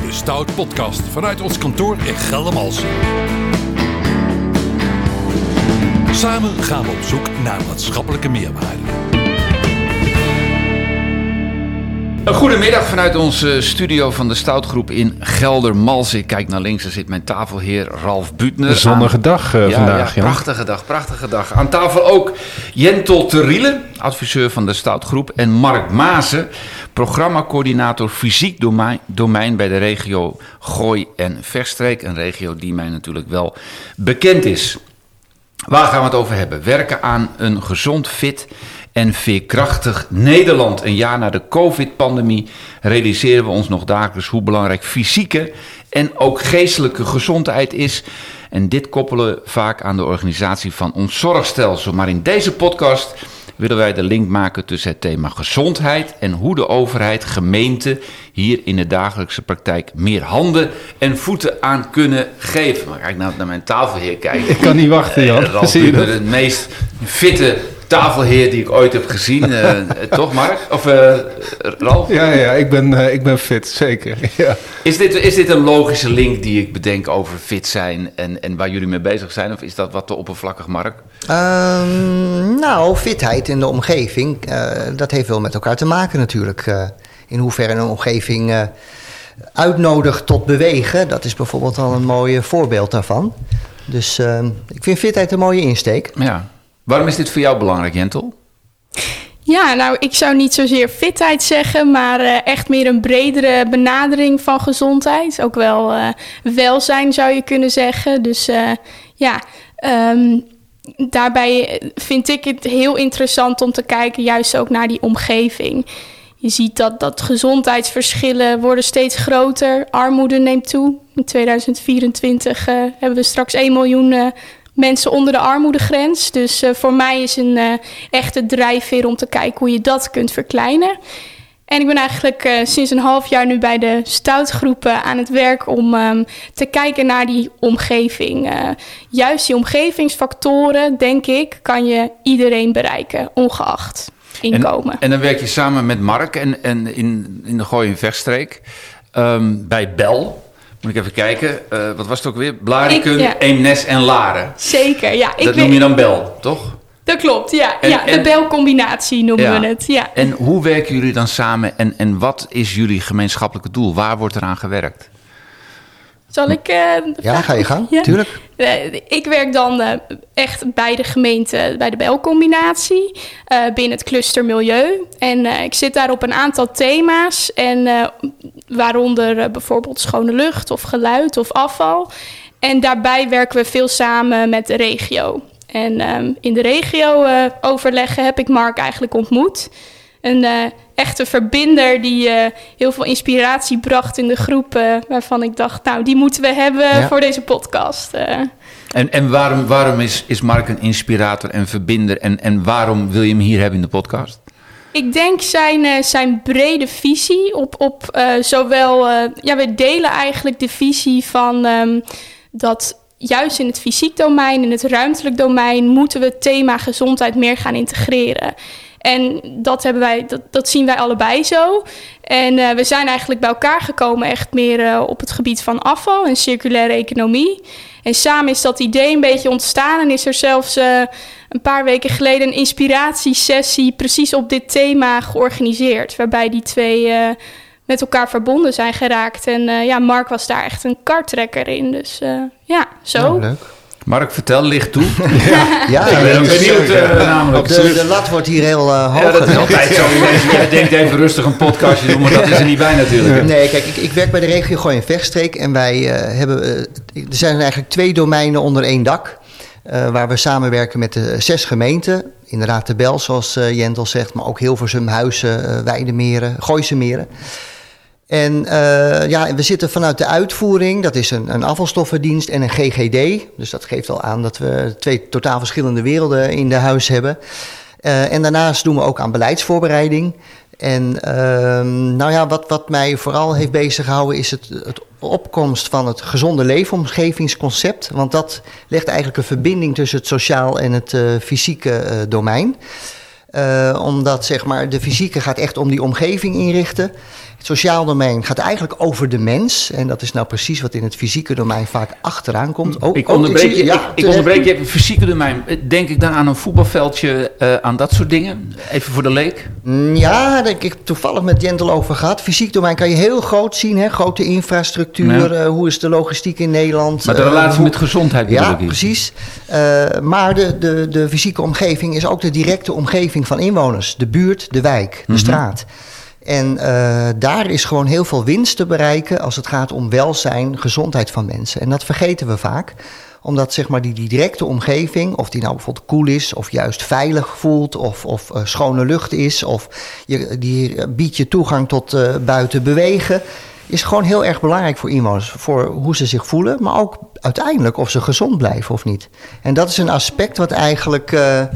bij de Stout Podcast vanuit ons kantoor in Geldermalsen. Samen gaan we op zoek naar maatschappelijke meerwaarde. Goedemiddag vanuit onze studio van de Stoutgroep in Geldermalsen. Ik kijk naar links, daar zit mijn tafelheer Ralf Butner. Een zonnige dag uh, ja, vandaag, ja, prachtige dag, prachtige dag. Aan tafel ook Jentel Teriele, adviseur van de Stoutgroep. En Mark Maasen, programmacoördinator fysiek domein, domein bij de regio Gooi en Verstreek. Een regio die mij natuurlijk wel bekend is. Waar gaan we het over hebben? Werken aan een gezond, fit en veerkrachtig Nederland. Een jaar na de COVID-pandemie realiseren we ons nog dagelijks hoe belangrijk fysieke en ook geestelijke gezondheid is. En dit koppelen we vaak aan de organisatie van ons zorgstelsel. Maar in deze podcast willen wij de link maken tussen het thema gezondheid en hoe de overheid, gemeente hier in de dagelijkse praktijk meer handen en voeten aan kunnen geven. Maar kijk nou naar mijn tafelheer kijken. Ik kan niet wachten, Jan. Uh, Zie je dat? De meest fitte tafelheer die ik ooit heb gezien. Uh, toch, Mark? Of uh, Ralf? Ja, ja ik, ben, uh, ik ben fit, zeker. Ja. Is, dit, is dit een logische link die ik bedenk over fit zijn en, en waar jullie mee bezig zijn? Of is dat wat te oppervlakkig, Mark? Um, nou, fitheid in de omgeving, dat heeft wel met elkaar te maken natuurlijk. in hoeverre een omgeving uitnodigt tot bewegen, dat is bijvoorbeeld al een mooi voorbeeld daarvan. Dus ehm, ik vind fitheid een mooie insteek. Ja. Waarom is dit voor jou belangrijk, Jentel? Ja, nou, ik zou niet zozeer fitheid zeggen, maar uh, echt meer een bredere benadering van gezondheid. Ook wel uh, welzijn zou je kunnen zeggen. Dus uh, ja, um, daarbij vind ik het heel interessant om te kijken juist ook naar die omgeving. Je ziet dat, dat gezondheidsverschillen worden steeds groter. Armoede neemt toe. In 2024 hebben we straks 1 miljoen mensen onder de armoedegrens. Dus uh, voor mij is een uh, echte drijfveer om te kijken hoe je dat kunt verkleinen. En ik ben eigenlijk uh, sinds een half jaar nu bij de stoutgroepen aan het werk om um, te kijken naar die omgeving. juist die omgevingsfactoren, denk ik, kan je iedereen bereiken, ongeacht inkomen. En, en dan werk je samen met Mark en, en in, in de Gooi- en Vechtstreek um, bij Bel. Moet ik even kijken. Uh, wat was het ook weer? Blaricum, ja. Eemnes en Laren. Zeker, ja. Ik dat noem je dan bel, toch? Dat klopt, ja. En, ja de belcombinatie noemen ja. we het. Ja. En hoe werken jullie dan samen en, en wat is jullie gemeenschappelijke doel? Waar wordt eraan gewerkt? Zal ik... Uh, ja, ga je gang, ja? tuurlijk. Uh, ik werk dan uh, echt bij de gemeente, bij de belcombinatie, binnen het cluster milieu. En ik zit daar op een aantal thema's, en, waaronder bijvoorbeeld schone lucht of geluid of afval. En daarbij werken we veel samen met de regio. En um, in de regio overleggen heb ik Mark eigenlijk ontmoet. Echte verbinder die uh, heel veel inspiratie bracht in de groep. Uh, waarvan ik dacht, nou, die moeten we hebben ja. voor deze podcast. Uh. En, en waarom, waarom is, is Mark een inspirator en verbinder? En, en waarom wil je hem hier hebben in de podcast? Ik denk zijn, zijn brede visie op, op zowel... ja, we delen eigenlijk de visie van um, dat juist in het fysiek domein, in het ruimtelijk domein... moeten we het thema gezondheid meer gaan integreren. En dat, hebben wij, dat, dat zien wij allebei zo. En uh, we zijn eigenlijk bij elkaar gekomen echt meer uh, op het gebied van afval en circulaire economie. En samen is dat idee een beetje ontstaan en is er zelfs uh, een paar weken geleden een inspiratiesessie precies op dit thema georganiseerd. Waarbij die twee met elkaar verbonden zijn geraakt. En ja, Mark was daar echt een kartrekker in. Dus ja, zo. Nou, leuk. Mark, vertel, licht toe. Ja, ja ik ben benieuwd uh, namelijk. De, de, lat wordt hier heel uh, hoog. Ja, dat is altijd zo. Je denkt even rustig een podcastje doen, maar dat is er niet bij natuurlijk. Nee, kijk, ik, ik werk bij de regio Gooi en Vechtstreek. En wij uh, hebben, er zijn eigenlijk twee domeinen onder één dak. waar we samenwerken met de zes gemeenten. Inderdaad de Bel, zoals Jentel zegt. Maar ook Hilversum, Huizen, Weidemeren, Gooise Meren. En uh, ja, we zitten vanuit de uitvoering, dat is een, een afvalstoffendienst en een GGD. Dus dat geeft al aan dat we twee totaal verschillende werelden in de huis hebben. Uh, en daarnaast doen we ook aan beleidsvoorbereiding. En uh, nou ja, wat, wat mij vooral heeft bezig gehouden is het, het opkomst van het gezonde leefomgevingsconcept. Want dat legt eigenlijk een verbinding tussen het sociaal en het uh, fysieke domein. Eh, omdat zeg maar, de fysieke gaat echt om die omgeving inrichten. Het sociaal domein gaat eigenlijk over de mens. En dat is nou precies wat in het fysieke domein vaak achteraan komt. Ik ook- onderbreek, zie- je, ja, ik, ik onderbreek je. Het fysieke domein. Denk ik dan aan een voetbalveldje, eh, aan dat soort dingen? Even voor de leek. Mm, Ja, daar heb ik toevallig met Jentel over gehad. Fysiek domein kan je heel groot zien. Hè? Grote infrastructuur. Ja. eh, hoe is de logistiek in Nederland? Maar de eh, relatie met gezondheid Ja, precies. Maar de, de, de fysieke omgeving is ook de directe omgeving van inwoners. De buurt, de wijk, de Mhm. straat. En eh, daar is gewoon heel veel winst te bereiken als het gaat om welzijn, gezondheid van mensen. En dat vergeten we vaak omdat zeg maar, die, directe omgeving, of die nou bijvoorbeeld koel is, of juist veilig voelt, of, of eh, schone lucht is, of je, die biedt je toegang tot eh, buiten bewegen, is gewoon heel erg belangrijk voor inwoners. Voor hoe ze zich voelen, maar ook uiteindelijk of ze gezond blijven of niet. En dat is een aspect wat eigenlijk de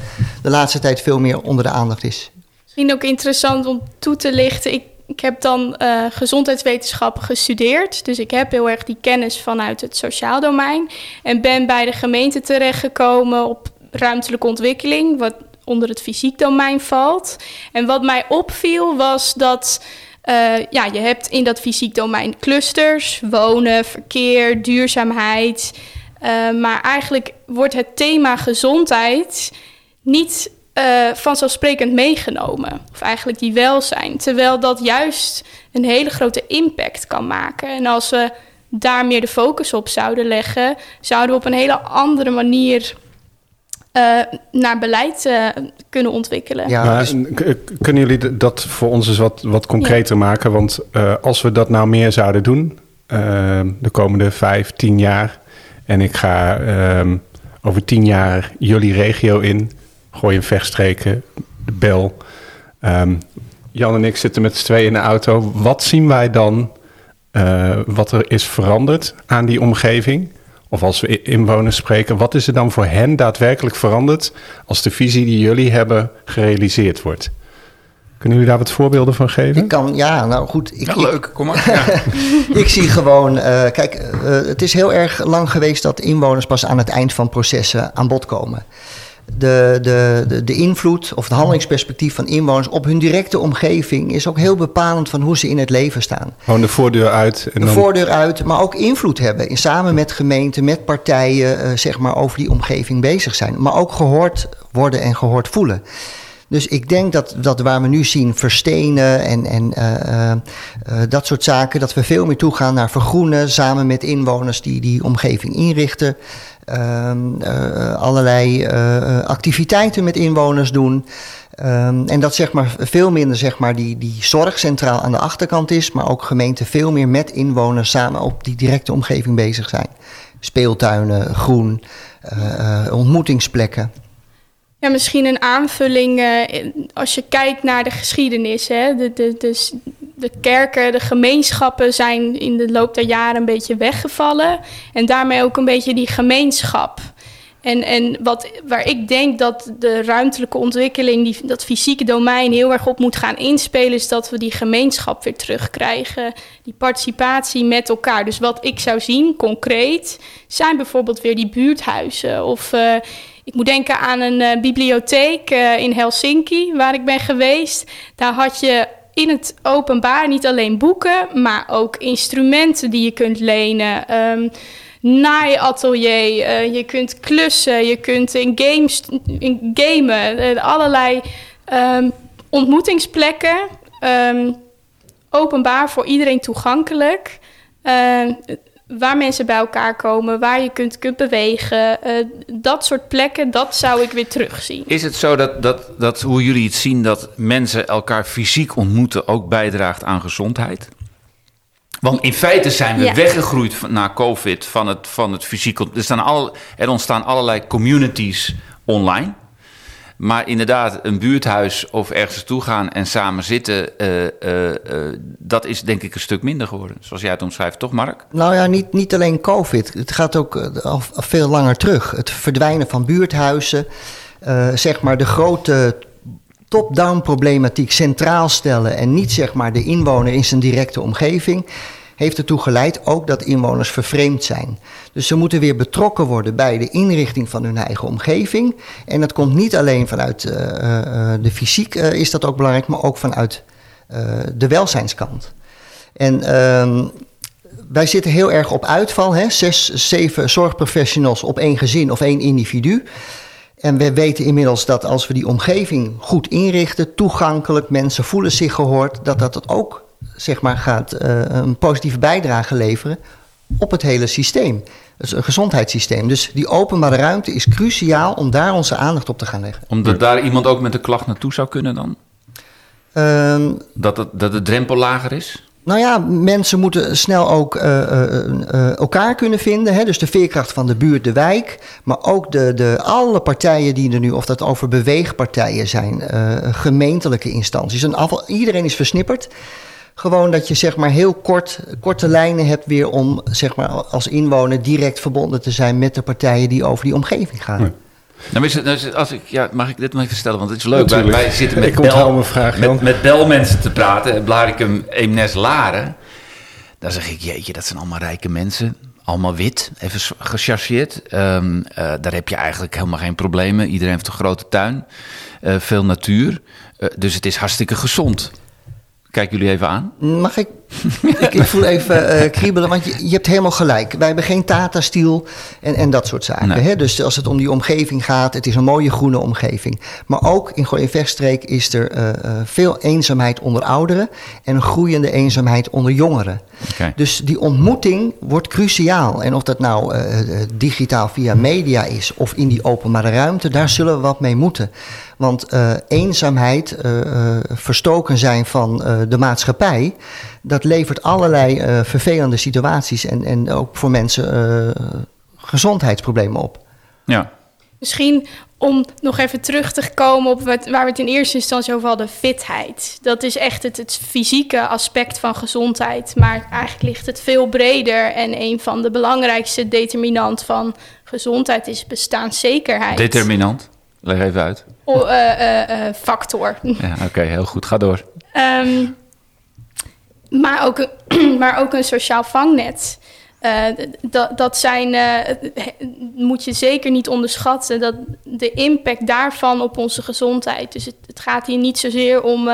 laatste tijd veel meer onder de aandacht is. Misschien ook interessant om toe te lichten. Ik, ik heb dan eh, gezondheidswetenschappen gestudeerd. Dus ik heb heel erg die kennis vanuit het sociaal domein. En ben bij de gemeente terechtgekomen op ruimtelijke ontwikkeling, wat onder het fysiek domein valt. En wat mij opviel was dat. eh, ja, je hebt in dat fysiek domein clusters, wonen, verkeer, duurzaamheid. Eh, maar eigenlijk wordt het thema gezondheid niet eh, vanzelfsprekend meegenomen. Of eigenlijk die welzijn. Terwijl dat juist een hele grote impact kan maken. En als we daar meer de focus op zouden leggen, zouden we op een hele andere manier eh, naar beleid eh, kunnen ontwikkelen. Ja, Maar, dus- kunnen jullie dat voor ons eens wat, wat concreter maken? Want eh, als we dat nou meer zouden doen, de komende vijf, tien jaar, en ik ga ehm, over tien jaar jullie regio in, gooi een vechtstreken, de bel. Ehm, Jan en ik zitten met z'n tweeën in de auto. Wat zien wij dan eh, wat er is veranderd aan die omgeving? Of als we inwoners spreken, wat is er dan voor hen daadwerkelijk veranderd als de visie die jullie hebben gerealiseerd wordt? Kunnen jullie daar wat voorbeelden van geven? ik kan, ja, nou goed. Ik, Ja, leuk, kom maar. Ja. Ik zie gewoon, eh, kijk, eh, het is heel erg lang geweest dat inwoners pas aan het eind van processen aan bod komen. De, de, de, de invloed of het handelingsperspectief van inwoners op hun directe omgeving is ook heel bepalend van hoe ze in het leven staan. Gewoon de voordeur uit. En De dan, voordeur uit, maar ook invloed hebben. In, samen met gemeenten, met partijen, eh, zeg maar, over die omgeving bezig zijn. Maar ook gehoord worden en gehoord voelen. Dus ik denk dat, dat waar we nu zien verstenen en, en eh, eh, dat soort zaken, dat we veel meer toegaan naar vergroenen samen met inwoners die die omgeving inrichten. Ehm, eh, allerlei eh, activiteiten met inwoners doen. Ehm, en dat zeg maar veel minder zeg maar, die, die zorg centraal aan de achterkant is, maar ook gemeenten veel meer met inwoners samen op die directe omgeving bezig zijn. Speeltuinen, groen, eh, eh, ontmoetingsplekken. Ja, misschien een aanvulling eh, als je kijkt naar de geschiedenis. Hè? De, de, de kerken, de gemeenschappen zijn in de loop der jaren een beetje weggevallen. En daarmee ook een beetje die gemeenschap. En, en wat, waar ik denk dat de ruimtelijke ontwikkeling, die, dat fysieke domein heel erg op moet gaan inspelen, is dat we die gemeenschap weer terugkrijgen. Die participatie met elkaar. Dus wat ik zou zien, concreet, zijn bijvoorbeeld weer die buurthuizen. Of eh, ik moet denken aan een eh, bibliotheek eh, in Helsinki, waar ik ben geweest. Daar had je in het openbaar niet alleen boeken, maar ook instrumenten die je kunt lenen. Ehm naaiatelier, eh, je kunt klussen, je kunt in games in gamen, eh, allerlei ehm, ontmoetingsplekken, ehm, openbaar voor iedereen toegankelijk, eh, waar mensen bij elkaar komen, waar je kunt, kunt bewegen, eh, dat soort plekken, dat zou ik weer terugzien. Is het zo dat, dat, dat hoe jullie het zien, dat mensen elkaar fysiek ontmoeten ook bijdraagt aan gezondheid? Want in feite zijn we Ja. weggegroeid van, na COVID van het, van het fysiek. Er, staan al, er ontstaan allerlei communities online. Maar inderdaad, een buurthuis of ergens naartoe gaan en samen zitten, eh, eh, eh, dat is denk ik een stuk minder geworden. Zoals jij het omschrijft, toch Mark? Nou ja, niet, niet alleen COVID. Het gaat ook al, veel langer terug. Het verdwijnen van buurthuizen. zeg maar de grote top-down problematiek centraal stellen. En niet zeg maar de inwoner in zijn directe omgeving. Heeft ertoe geleid ook dat inwoners vervreemd zijn. Dus ze moeten weer betrokken worden bij de inrichting van hun eigen omgeving. En dat komt niet alleen vanuit uh, uh, de fysiek is dat ook belangrijk, maar ook vanuit de welzijnskant. En ehm, wij zitten heel erg op uitval. Hè? Zes, zeven zorgprofessionals op één gezin of één individu. En we weten inmiddels dat als we die omgeving goed inrichten, toegankelijk, mensen voelen zich gehoord, dat dat ook zeg maar, gaat uh, een positieve bijdrage leveren op het hele systeem. Dus een gezondheidssysteem. Dus die openbare ruimte is cruciaal om daar onze aandacht op te gaan leggen. Omdat daar iemand ook met een klacht naartoe zou kunnen dan? Um, dat, het, dat de drempel lager is? Nou ja, mensen moeten snel ook uh, uh, elkaar kunnen vinden. Hè? Dus de veerkracht van de buurt, de wijk. Maar ook de, de, alle partijen die er nu, of dat over beweegpartijen zijn, gemeentelijke instanties. En afval, iedereen is versnipperd. Gewoon dat je zeg maar heel kort, korte lijnen hebt weer om zeg maar, als inwoner direct verbonden te zijn met de partijen die over die omgeving gaan. Nou, is het, nou als ik, ja, mag ik dit maar even stellen? Want het is leuk. Wij, wij, zitten met, bel, vraag, met, met belmensen te praten. Blaricum, Eemnes, Laren. Dan zeg ik, jeetje, dat zijn allemaal rijke mensen. Allemaal wit, even gechargeerd. Um, uh, daar heb je eigenlijk helemaal geen problemen. Iedereen heeft een grote tuin. Uh, veel natuur. Uh, dus het is hartstikke gezond. Kijk jullie even aan. Mag ik? Ik, ik, voel even uh, kriebelen, want je, je, hebt helemaal gelijk. Wij hebben geen Tata-stiel en, en dat soort zaken. Hè? Dus als het om die omgeving gaat, het is een mooie groene omgeving. Maar ook in Gooi Vechtstreek is er uh, uh, veel eenzaamheid onder ouderen... en een groeiende eenzaamheid onder jongeren. Okay. Dus die ontmoeting wordt cruciaal. En of dat nou digitaal via media is of in die openbare ruimte... daar zullen we wat mee moeten. Want eenzaamheid, verstoken zijn van de maatschappij, dat levert allerlei vervelende situaties en, en ook voor mensen gezondheidsproblemen op. Ja. Misschien om nog even terug te komen op wat, waar we het in eerste instantie over hadden, fitheid. Dat is echt het, het fysieke aspect van gezondheid. Maar eigenlijk ligt het veel breder. En een van de belangrijkste determinant van gezondheid is bestaanszekerheid. Determinant? Leg even uit. Uh, uh, factor. Ja, oké, heel goed. Ga door. Um, maar, ook een, maar ook een sociaal vangnet. Uh, dat, dat zijn, moet je zeker niet onderschatten, dat de impact daarvan op onze gezondheid. Dus het, het gaat hier niet zozeer om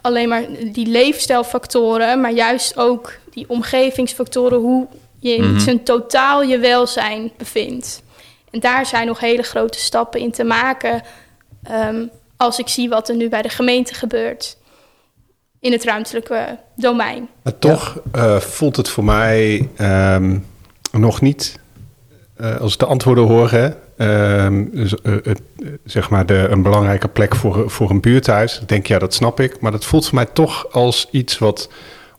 alleen maar die leefstijlfactoren, maar juist ook die omgevingsfactoren, hoe je in mm -hmm. zijn totaal je welzijn bevindt. En daar zijn nog hele grote stappen in te maken. Um, als ik zie wat er nu bij de gemeente gebeurt in het ruimtelijke domein. Maar toch uh, voelt het voor mij um, nog niet, uh, als ik de antwoorden hoor, hè, dus, uh, zeg maar de, een belangrijke plek voor, voor een buurthuis. Ik denk, ja, dat snap ik. Maar dat voelt voor mij toch als iets wat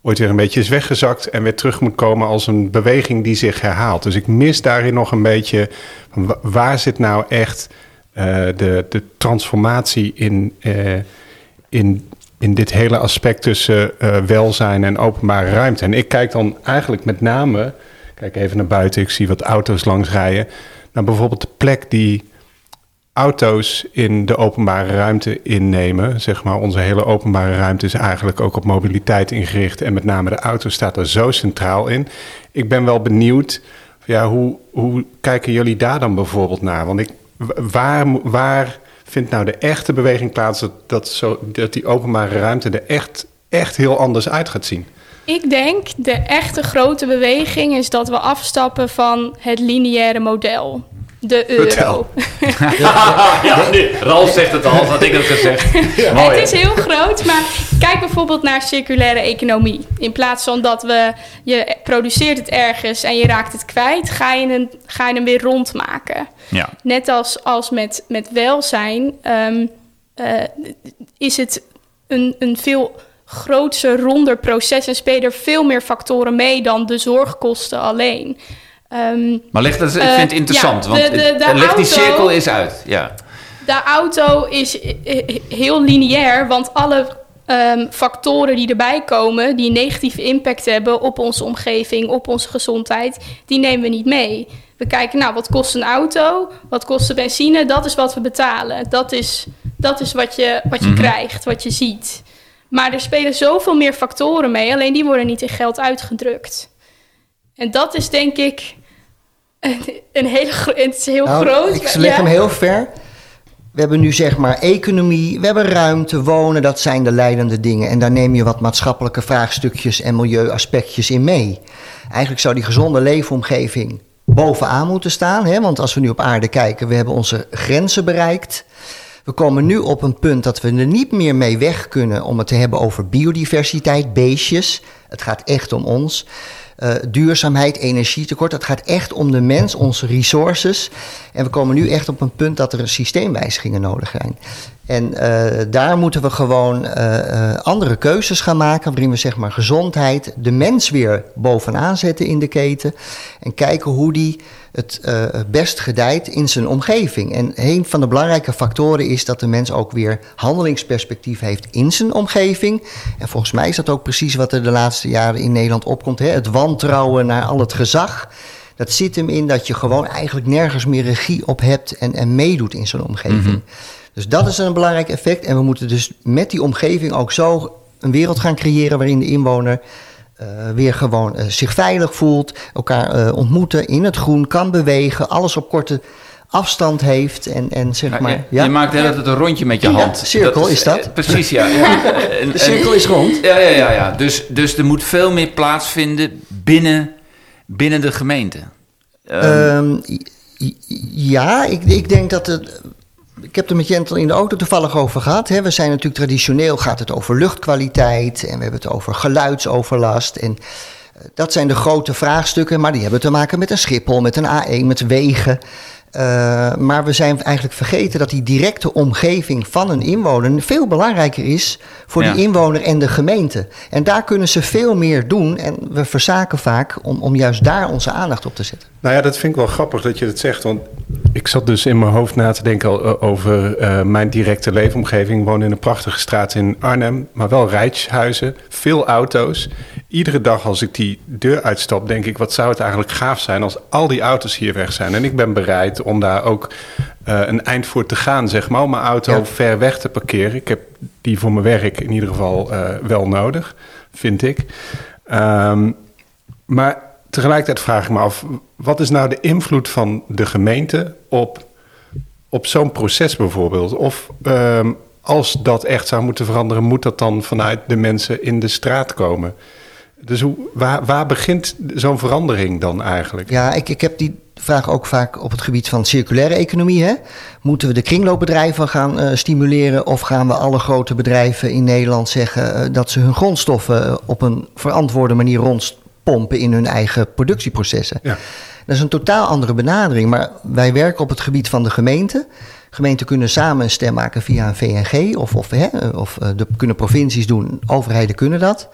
ooit weer een beetje is weggezakt en weer terug moet komen als een beweging die zich herhaalt. Dus ik mis daarin nog een beetje waar zit nou echt de, de transformatie in, in, in dit hele aspect tussen uh, welzijn en openbare ruimte. En ik kijk dan eigenlijk met name, kijk even naar buiten, ik zie wat auto's langs rijden, naar bijvoorbeeld de plek die auto's in de openbare ruimte innemen. Zeg maar, onze hele openbare ruimte is eigenlijk ook op mobiliteit ingericht. En met name de auto staat er zo centraal in. Ik ben wel benieuwd, ja, hoe, hoe kijken jullie daar dan bijvoorbeeld naar? Want ik, waar, waar vindt nou de echte beweging plaats dat, dat, zo, dat die openbare ruimte er echt, echt heel anders uit gaat zien? Ik denk de echte grote beweging is dat we afstappen van het lineaire model de euro. ja, ja, nee, Ralf zegt het al, had ik het gezegd. Ja. Mooi, het is heel groot, maar kijk bijvoorbeeld naar circulaire economie. In plaats van dat we, je produceert het ergens en je raakt het kwijt, ga je hem, ga je hem weer rondmaken. Ja. Net als, als met, met welzijn um, uh, is het een, een veel grootser, ronder proces en spelen er veel meer factoren mee dan de zorgkosten alleen. Um, maar leg dat, ik vind het interessant, ja, want de, de, de leg die cirkel eens uit. Ja. De auto is heel lineair, want alle um, factoren die erbij komen, die een negatieve impact hebben op onze omgeving, op onze gezondheid, die nemen we niet mee. We kijken, nou, wat kost een auto? Wat kost de benzine? Dat is wat we betalen. Dat is, dat is wat je, wat je mm -hmm. krijgt, wat je ziet. Maar er spelen zoveel meer factoren mee, alleen die worden niet in geld uitgedrukt. En dat is denk ik een, een hele het is heel Nou, groot. Ik leg ja. hem heel ver. We hebben nu zeg maar economie, we hebben ruimte, wonen, dat zijn de leidende dingen. En daar neem je wat maatschappelijke vraagstukjes en milieuaspectjes in mee. Eigenlijk zou die gezonde leefomgeving bovenaan moeten staan. Hè? Want als we nu op aarde kijken, we hebben onze grenzen bereikt. We komen nu op een punt dat we er niet meer mee weg kunnen om het te hebben over biodiversiteit, beestjes. Het gaat echt om ons. Eh, duurzaamheid, energietekort. Het gaat echt om de mens, onze resources. En we komen nu echt op een punt dat er systeemwijzigingen nodig zijn. En eh, daar moeten we gewoon eh, eh, andere keuzes gaan maken. Waarin we zeg maar gezondheid, de mens weer bovenaan zetten in de keten. En kijken hoe die het best gedijt in zijn omgeving. En een van de belangrijke factoren is dat de mens ook weer handelingsperspectief heeft in zijn omgeving. En volgens mij is dat ook precies wat er de laatste jaren in Nederland opkomt. Hè? Het wantrouwen naar al het gezag. Dat zit hem in dat je gewoon eigenlijk nergens meer regie op hebt en, en meedoet in zo'n omgeving. Dus dat is een belangrijk effect. En we moeten dus met die omgeving ook zo een wereld gaan creëren waarin de inwoner eh, weer gewoon eh, zich veilig voelt, elkaar eh, ontmoeten in het groen, kan bewegen, alles op korte afstand heeft en, en zeg Ja, maar... je, je maakt de hele tijd een rondje met je Ja, hand. cirkel is dat. precies, ja. De cirkel is rond. Ja, ja, ja. ja. Dus, dus er moet veel meer plaatsvinden binnen, binnen de gemeente. Ehm, ja, ik, ik denk dat het. Ik heb er met Jentel in de auto toevallig over gehad. Hè. We zijn natuurlijk traditioneel gaat het over luchtkwaliteit en we hebben het over geluidsoverlast. En eh, dat zijn de grote vraagstukken, maar die hebben te maken met een Schiphol, met een A1, met wegen. Eh, maar we zijn eigenlijk vergeten dat die directe omgeving van een inwoner veel belangrijker is voor Ja. die inwoner en de gemeente. En daar kunnen ze veel meer doen en we verzaken vaak om, om juist daar onze aandacht op te zetten. Nou ja, dat vind ik wel grappig dat je dat zegt. Want ik zat dus in mijn hoofd na te denken eh, over eh, mijn directe leefomgeving. Ik woon in een prachtige straat in Arnhem, maar wel rijtjeshuizen, veel auto's. Iedere dag als ik die deur uitstap, denk ik, wat zou het eigenlijk gaaf zijn als al die auto's hier weg zijn. En ik ben bereid om daar ook eh, een eind voor te gaan, zeg maar, om mijn auto Ja. ver weg te parkeren. Ik heb die voor mijn werk in ieder geval wel nodig, vind ik. Ehm, maar tegelijkertijd vraag ik me af, wat is nou de invloed van de gemeente op, op zo'n proces bijvoorbeeld? Of ehm, als dat echt zou moeten veranderen, moet dat dan vanuit de mensen in de straat komen? Dus hoe, waar, waar begint zo'n verandering dan eigenlijk? Ja, ik, ik heb die vraag ook vaak op het gebied van circulaire economie. Hè? Moeten we de kringloopbedrijven gaan eh, stimuleren of gaan we alle grote bedrijven in Nederland zeggen eh, dat ze hun grondstoffen eh, op een verantwoorde manier rondpompen in hun eigen productieprocessen? Ja. Dat is een totaal andere benadering, maar wij werken op het gebied van de gemeente. Gemeenten kunnen samen een stem maken via een VNG of, of, hè, of eh, de kunnen provincies doen, overheden kunnen dat.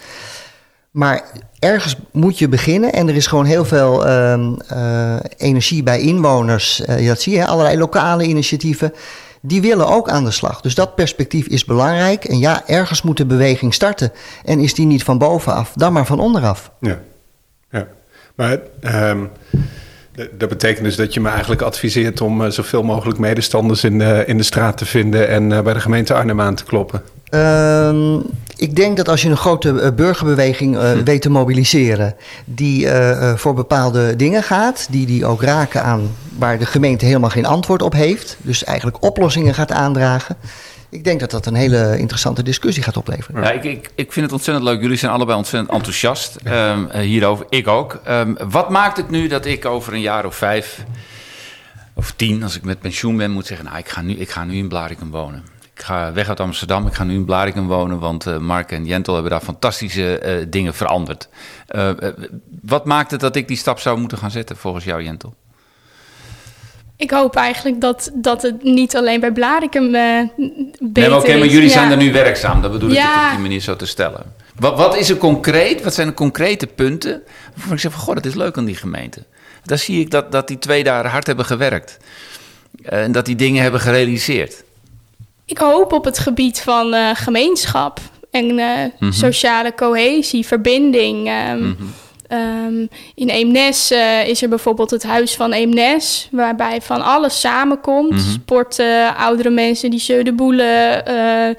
Maar ergens moet je beginnen en er is gewoon heel veel ehm, eh, energie bij inwoners. Eh, dat zie je, allerlei lokale initiatieven. Die willen ook aan de slag. Dus dat perspectief is belangrijk. En ja, ergens moet de beweging starten. En is die niet van bovenaf, dan maar van onderaf. Ja, ja. maar d- dat betekent dus dat je me eigenlijk adviseert om eh, zoveel mogelijk medestanders in, de in de straat te vinden en eh, bij de gemeente Arnhem aan te kloppen. Ehm, ik denk dat als je een grote eh, burgerbeweging eh, weet te mobiliseren, die voor bepaalde dingen gaat, die, die ook raken aan waar de gemeente helemaal geen antwoord op heeft, dus eigenlijk oplossingen gaat aandragen. Ik denk dat dat een hele interessante discussie gaat opleveren. Ja, ik, ik, ik vind het ontzettend leuk. Jullie zijn allebei ontzettend enthousiast ehm, eh, hierover. Ik ook. Ehm, wat maakt het nu dat ik over een jaar of vijf of tien, als ik met pensioen ben, moet zeggen: Nou, ik ga nu, ik ga nu in Blarikum wonen. Ik ga weg uit Amsterdam, ik ga nu in Blarikum wonen, want eh, Mark en Jentel hebben daar fantastische eh, dingen veranderd. Wat maakt het dat ik die stap zou moeten gaan zetten volgens jou, Jentel? Ik hoop eigenlijk dat, dat het niet alleen bij Blarikum eh beter Nee, maar oké, maar is. jullie Ja. zijn er nu werkzaam. Dat bedoel ik Ja. op die manier zo te stellen. Wat, wat is er concreet? Wat zijn de concrete punten? Waarvan ik zeg van, goh, dat is leuk aan die gemeente. Daar zie ik dat, dat die twee daar hard hebben gewerkt. Eh, En dat die dingen hebben gerealiseerd. Ik hoop op het gebied van eh, gemeenschap en Mhm. sociale cohesie, verbinding. ehm, ehm, in Eemnes eh, is er bijvoorbeeld het Huis van Eemnes, waarbij van alles samenkomt. Mhm. Sporten, oudere mensen die de eh,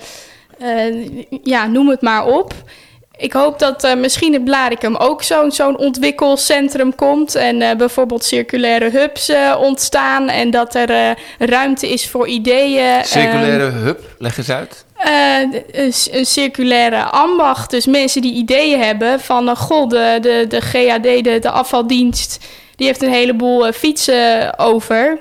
eh, ja, noem het maar op. Ik hoop dat uh, misschien in Blaricum ook zo'n zo'n ontwikkelcentrum komt. En uh, bijvoorbeeld circulaire hubs uh, ontstaan. En dat er ruimte is voor ideeën. Circulaire um, hub, leg eens uit. Een, een, circulaire ambacht. Dus mensen die ideeën hebben van... goh, de, de, de GAD, de, de afvaldienst... die heeft een heleboel fietsen over.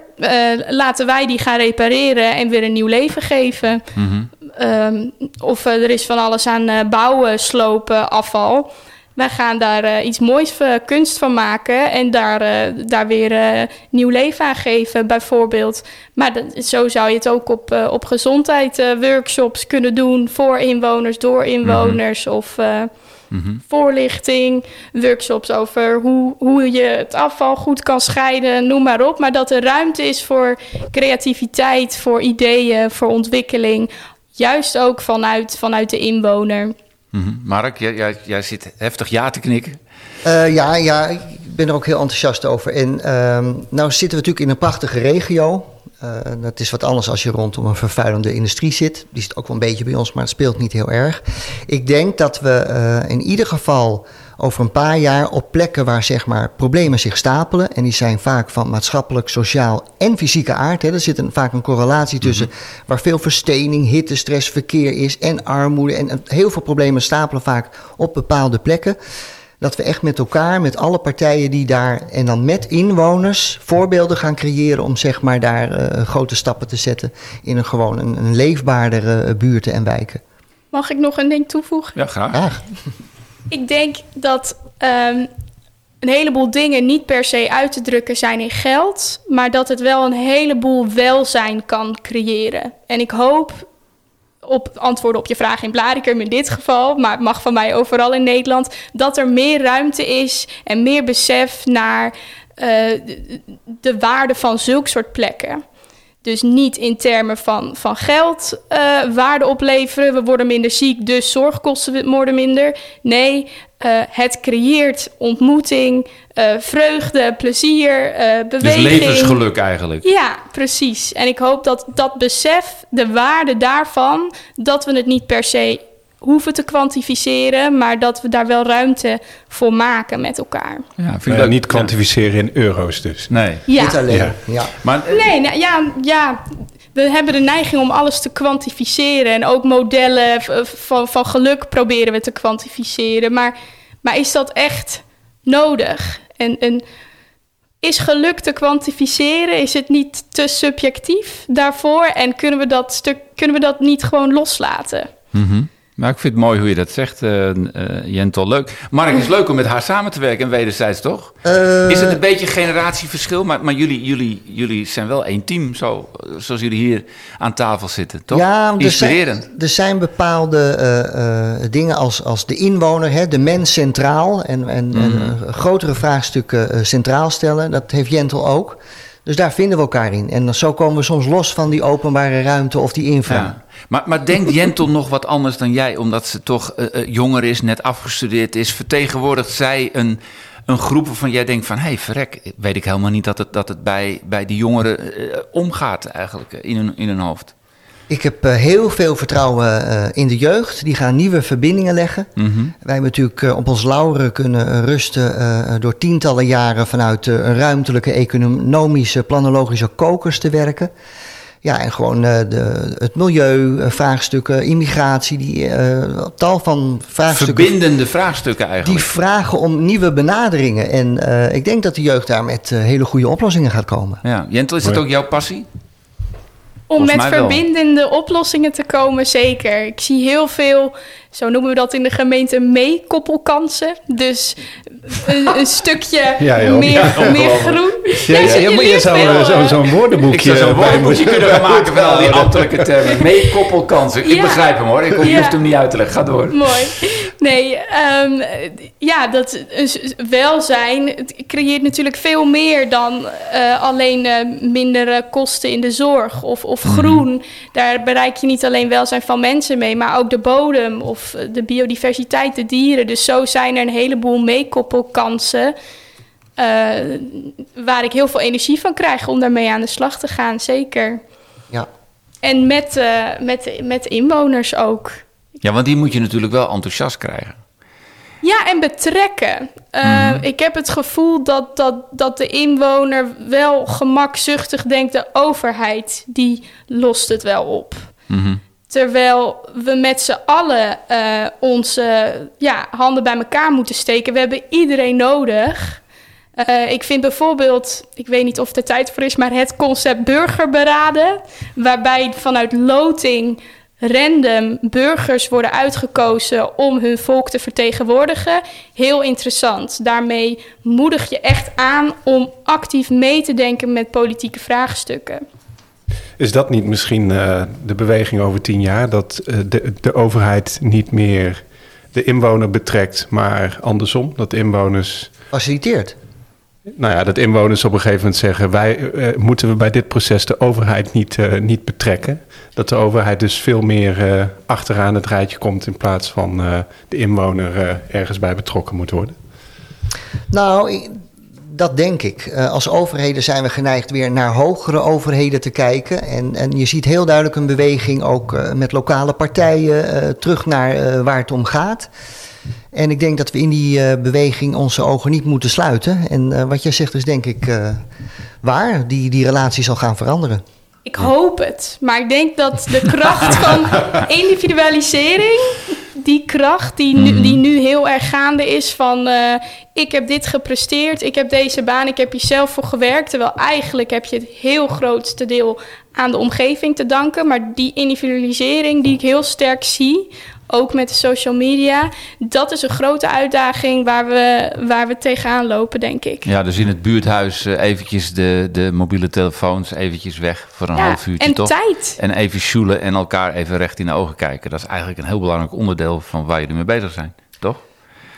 Laten wij die gaan repareren en weer een nieuw leven geven. Mm -hmm. Um, of uh, er is van alles aan uh, bouwen, slopen, afval. Wij gaan daar uh, iets moois, kunst van maken en daar, daar weer nieuw leven aan geven, bijvoorbeeld. Maar dat, zo zou je het ook op, op gezondheid workshops kunnen doen voor inwoners, door inwoners mm -hmm. of mm -hmm. voorlichting, workshops over hoe, hoe je het afval goed kan scheiden, noem maar op. Maar dat er ruimte is voor creativiteit, voor ideeën, voor ontwikkeling Juist ook vanuit, vanuit de inwoner. Mm -hmm. Mark, jij, jij, jij, zit heftig ja te knikken. Uh, ja, ja, ik ben er ook heel enthousiast over. En uh, nou zitten we natuurlijk in een prachtige regio. Uh, dat is wat anders als je rondom een vervuilende industrie zit. Die zit ook wel een beetje bij ons, maar het speelt niet heel erg. Ik denk dat we uh, in ieder geval over een paar jaar op plekken waar zeg maar, problemen zich stapelen. En die zijn vaak van maatschappelijk, sociaal en fysieke aard. Hè. Er zit een, vaak een correlatie tussen mm -hmm. waar veel verstening, hitte, stress, verkeer is en armoede. En, en heel veel problemen stapelen vaak op bepaalde plekken. Dat we echt met elkaar, met alle partijen die daar en dan met inwoners voorbeelden gaan creëren om zeg maar daar uh, grote stappen te zetten in een gewoon een, een leefbaardere uh, buurten en wijken. Mag ik nog een ding toevoegen? Ja, graag. graag. Ik denk dat um, een heleboel dingen niet per se uit te drukken zijn in geld, maar dat het wel een heleboel welzijn kan creëren. En ik hoop op antwoorden op je vraag in Blaricum in dit geval, maar het mag van mij overal in Nederland, dat er meer ruimte is en meer besef naar uh, de, de waarde van zulke soort plekken. Dus niet in termen van, van geld uh, waarde opleveren. We worden minder ziek, dus zorgkosten worden minder. Nee, uh, het creëert ontmoeting, uh, vreugde, plezier, beweging. Dus levensgeluk eigenlijk. Ja, precies. En ik hoop dat dat besef, de waarde daarvan... dat we het niet per se hoeven te kwantificeren, maar dat we daar wel ruimte voor maken met elkaar. Ja, vind ik niet kwantificeren in euro's dus. Nee. Ja. Niet alleen. Ja. ja. Maar, nee, nou, ja, ja, we hebben de neiging om alles te kwantificeren en ook modellen van, van geluk proberen we te kwantificeren. Maar, maar is dat echt nodig? En, en is geluk te kwantificeren? Is het niet te subjectief daarvoor? En kunnen we dat, stuk, kunnen we dat niet gewoon loslaten? Mm -hmm. Maar ik vind het mooi hoe je dat zegt, uh, uh, Jentel. Leuk. Mark, het is leuk om met haar samen te werken en wederzijds, toch? Uh, is het een beetje generatieverschil? Maar, maar jullie, jullie, jullie zijn wel één team, zo, zoals jullie hier aan tafel zitten, toch? Ja. Er zijn, er zijn bepaalde dingen als, als de inwoner, hè, de mens centraal... en, en, mm. en grotere vraagstukken centraal stellen. Dat heeft Jentel ook. Dus daar vinden we elkaar in. En zo komen we soms los van die openbare ruimte of die infra. Maar, maar denkt Jentel nog wat anders dan jij, omdat ze toch uh, uh, jonger is, net afgestudeerd is? Vertegenwoordigt zij een, een groep waarvan jij denkt van... hé, hey, verrek, weet ik helemaal niet dat het, dat het bij, bij die jongeren uh, omgaat eigenlijk in hun, in hun hoofd. Ik heb uh, heel veel vertrouwen uh, in de jeugd. Die gaan nieuwe verbindingen leggen. Mm -hmm. Wij hebben natuurlijk uh, op ons lauren kunnen rusten door tientallen jaren vanuit een ruimtelijke, economische, planologische kokers te werken. Ja, en gewoon de, het milieu, vraagstukken, immigratie, die tal van vraagstukken. Verbindende vraagstukken eigenlijk. Die vragen om nieuwe benaderingen. En ik denk dat de jeugd daar met hele goede oplossingen gaat komen. Ja, Jentel, is dat ook jouw passie? Om met verbindende wel. oplossingen te komen, zeker. Ik zie heel veel, zo noemen we dat in de gemeente, meekoppelkansen. Dus een, een stukje ja, meer, ja, meer groen. Ja, ja, je, je zou zo'n zo woordenboekje... Zou zo'n woordenboekje kunnen maken van al die ambtelijke termen. Meekoppelkansen. Ik begrijp hem hoor, ik hoef ja. hem niet uit te leggen. Ga door. Mooi. Nee, um, ja, dat welzijn creëert natuurlijk veel meer dan uh, alleen uh, minder kosten in de zorg of, of groen. Mm. Daar bereik je niet alleen welzijn van mensen mee, maar ook de bodem of de biodiversiteit, de dieren. Dus zo zijn er een heleboel meekoppelkansen. Uh, waar ik heel veel energie van krijg om daarmee aan de slag te gaan, zeker. Ja. En met, met, met inwoners ook. Ja, want die moet je natuurlijk wel enthousiast krijgen. Ja, en betrekken. Uh, Mhm. Ik heb het gevoel dat, dat, dat de inwoner wel gemakzuchtig denkt... de overheid, die lost het wel op. Mhm. Terwijl we met z'n allen eh, onze ja, handen bij elkaar moeten steken. We hebben iedereen nodig. Eh, ik vind bijvoorbeeld, ik weet niet of er tijd voor is, maar het concept burgerberaden. Waarbij vanuit loting random burgers worden uitgekozen om hun volk te vertegenwoordigen. Heel interessant. Daarmee moedig je echt aan om actief mee te denken met politieke vraagstukken. Is dat niet misschien uh, de beweging over tien jaar? Dat uh, de, de overheid niet meer de inwoner betrekt, maar andersom? Dat inwoners. Faciliteert. Nou ja, dat inwoners op een gegeven moment zeggen: wij uh, moeten we bij dit proces de overheid niet, niet betrekken. Dat de overheid dus veel meer achteraan het rijtje komt in plaats van de inwoner ergens bij betrokken moet worden. Nou, dat denk ik. Als overheden zijn we geneigd weer naar hogere overheden te kijken. En, en je ziet heel duidelijk een beweging ook met lokale partijen terug naar waar het om gaat. En ik denk dat we in die beweging onze ogen niet moeten sluiten. En wat jij zegt is denk ik waar. Die, die relatie zal gaan veranderen. Ik hoop het. Maar ik denk dat de kracht van individualisering die kracht die nu, die nu heel erg gaande is van uh, ik heb dit gepresteerd, ik heb deze baan, ik heb hier zelf voor gewerkt. Terwijl eigenlijk heb je het heel grootste deel aan de omgeving te danken. Maar die individualisering die ik heel sterk zie, ook met de social media, dat is een grote uitdaging waar we, waar we tegenaan lopen, denk ik. Ja, dus in het buurthuis uh, eventjes de, de mobiele telefoons eventjes weg voor een ja, half uurtje, en toch? tijd. En even sjoelen en elkaar even recht in de ogen kijken. Dat is eigenlijk een heel belangrijk onderdeel van waar jullie mee bezig zijn, toch?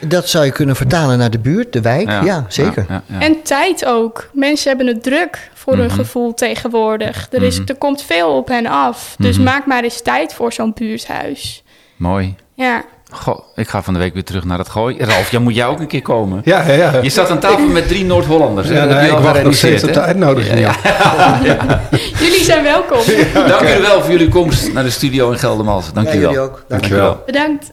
Dat zou je kunnen vertalen naar de buurt, de wijk. Ja, ja zeker. Ja, ja, en tijd ook. Mensen hebben het druk voor hun mm -hmm. gevoel tegenwoordig. Er, is, Mhm. er komt veel op hen af. Dus maak maar eens tijd voor zo'n buurthuis. Mooi. Ja. Goh, ik ga van de week weer terug naar het gooi. Ralf, jij moet jij ook een keer komen. Ja, ja, ja. Je zat aan tafel met drie Noord-Hollanders. Ja, nee, je ik wacht nog steeds op de uitnodiging. Ja. Jullie zijn welkom. Dank jullie wel voor jullie komst naar de studio in Geldermalsen. Dank Ja, jullie ook. Dank Dankjewel. jullie wel. Bedankt.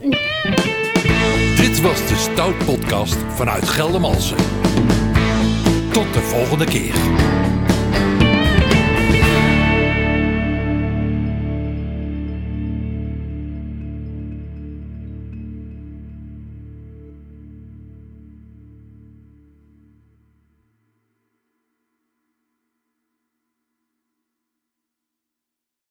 Dit was de Stout Podcast vanuit Geldermalsen. Tot de volgende keer.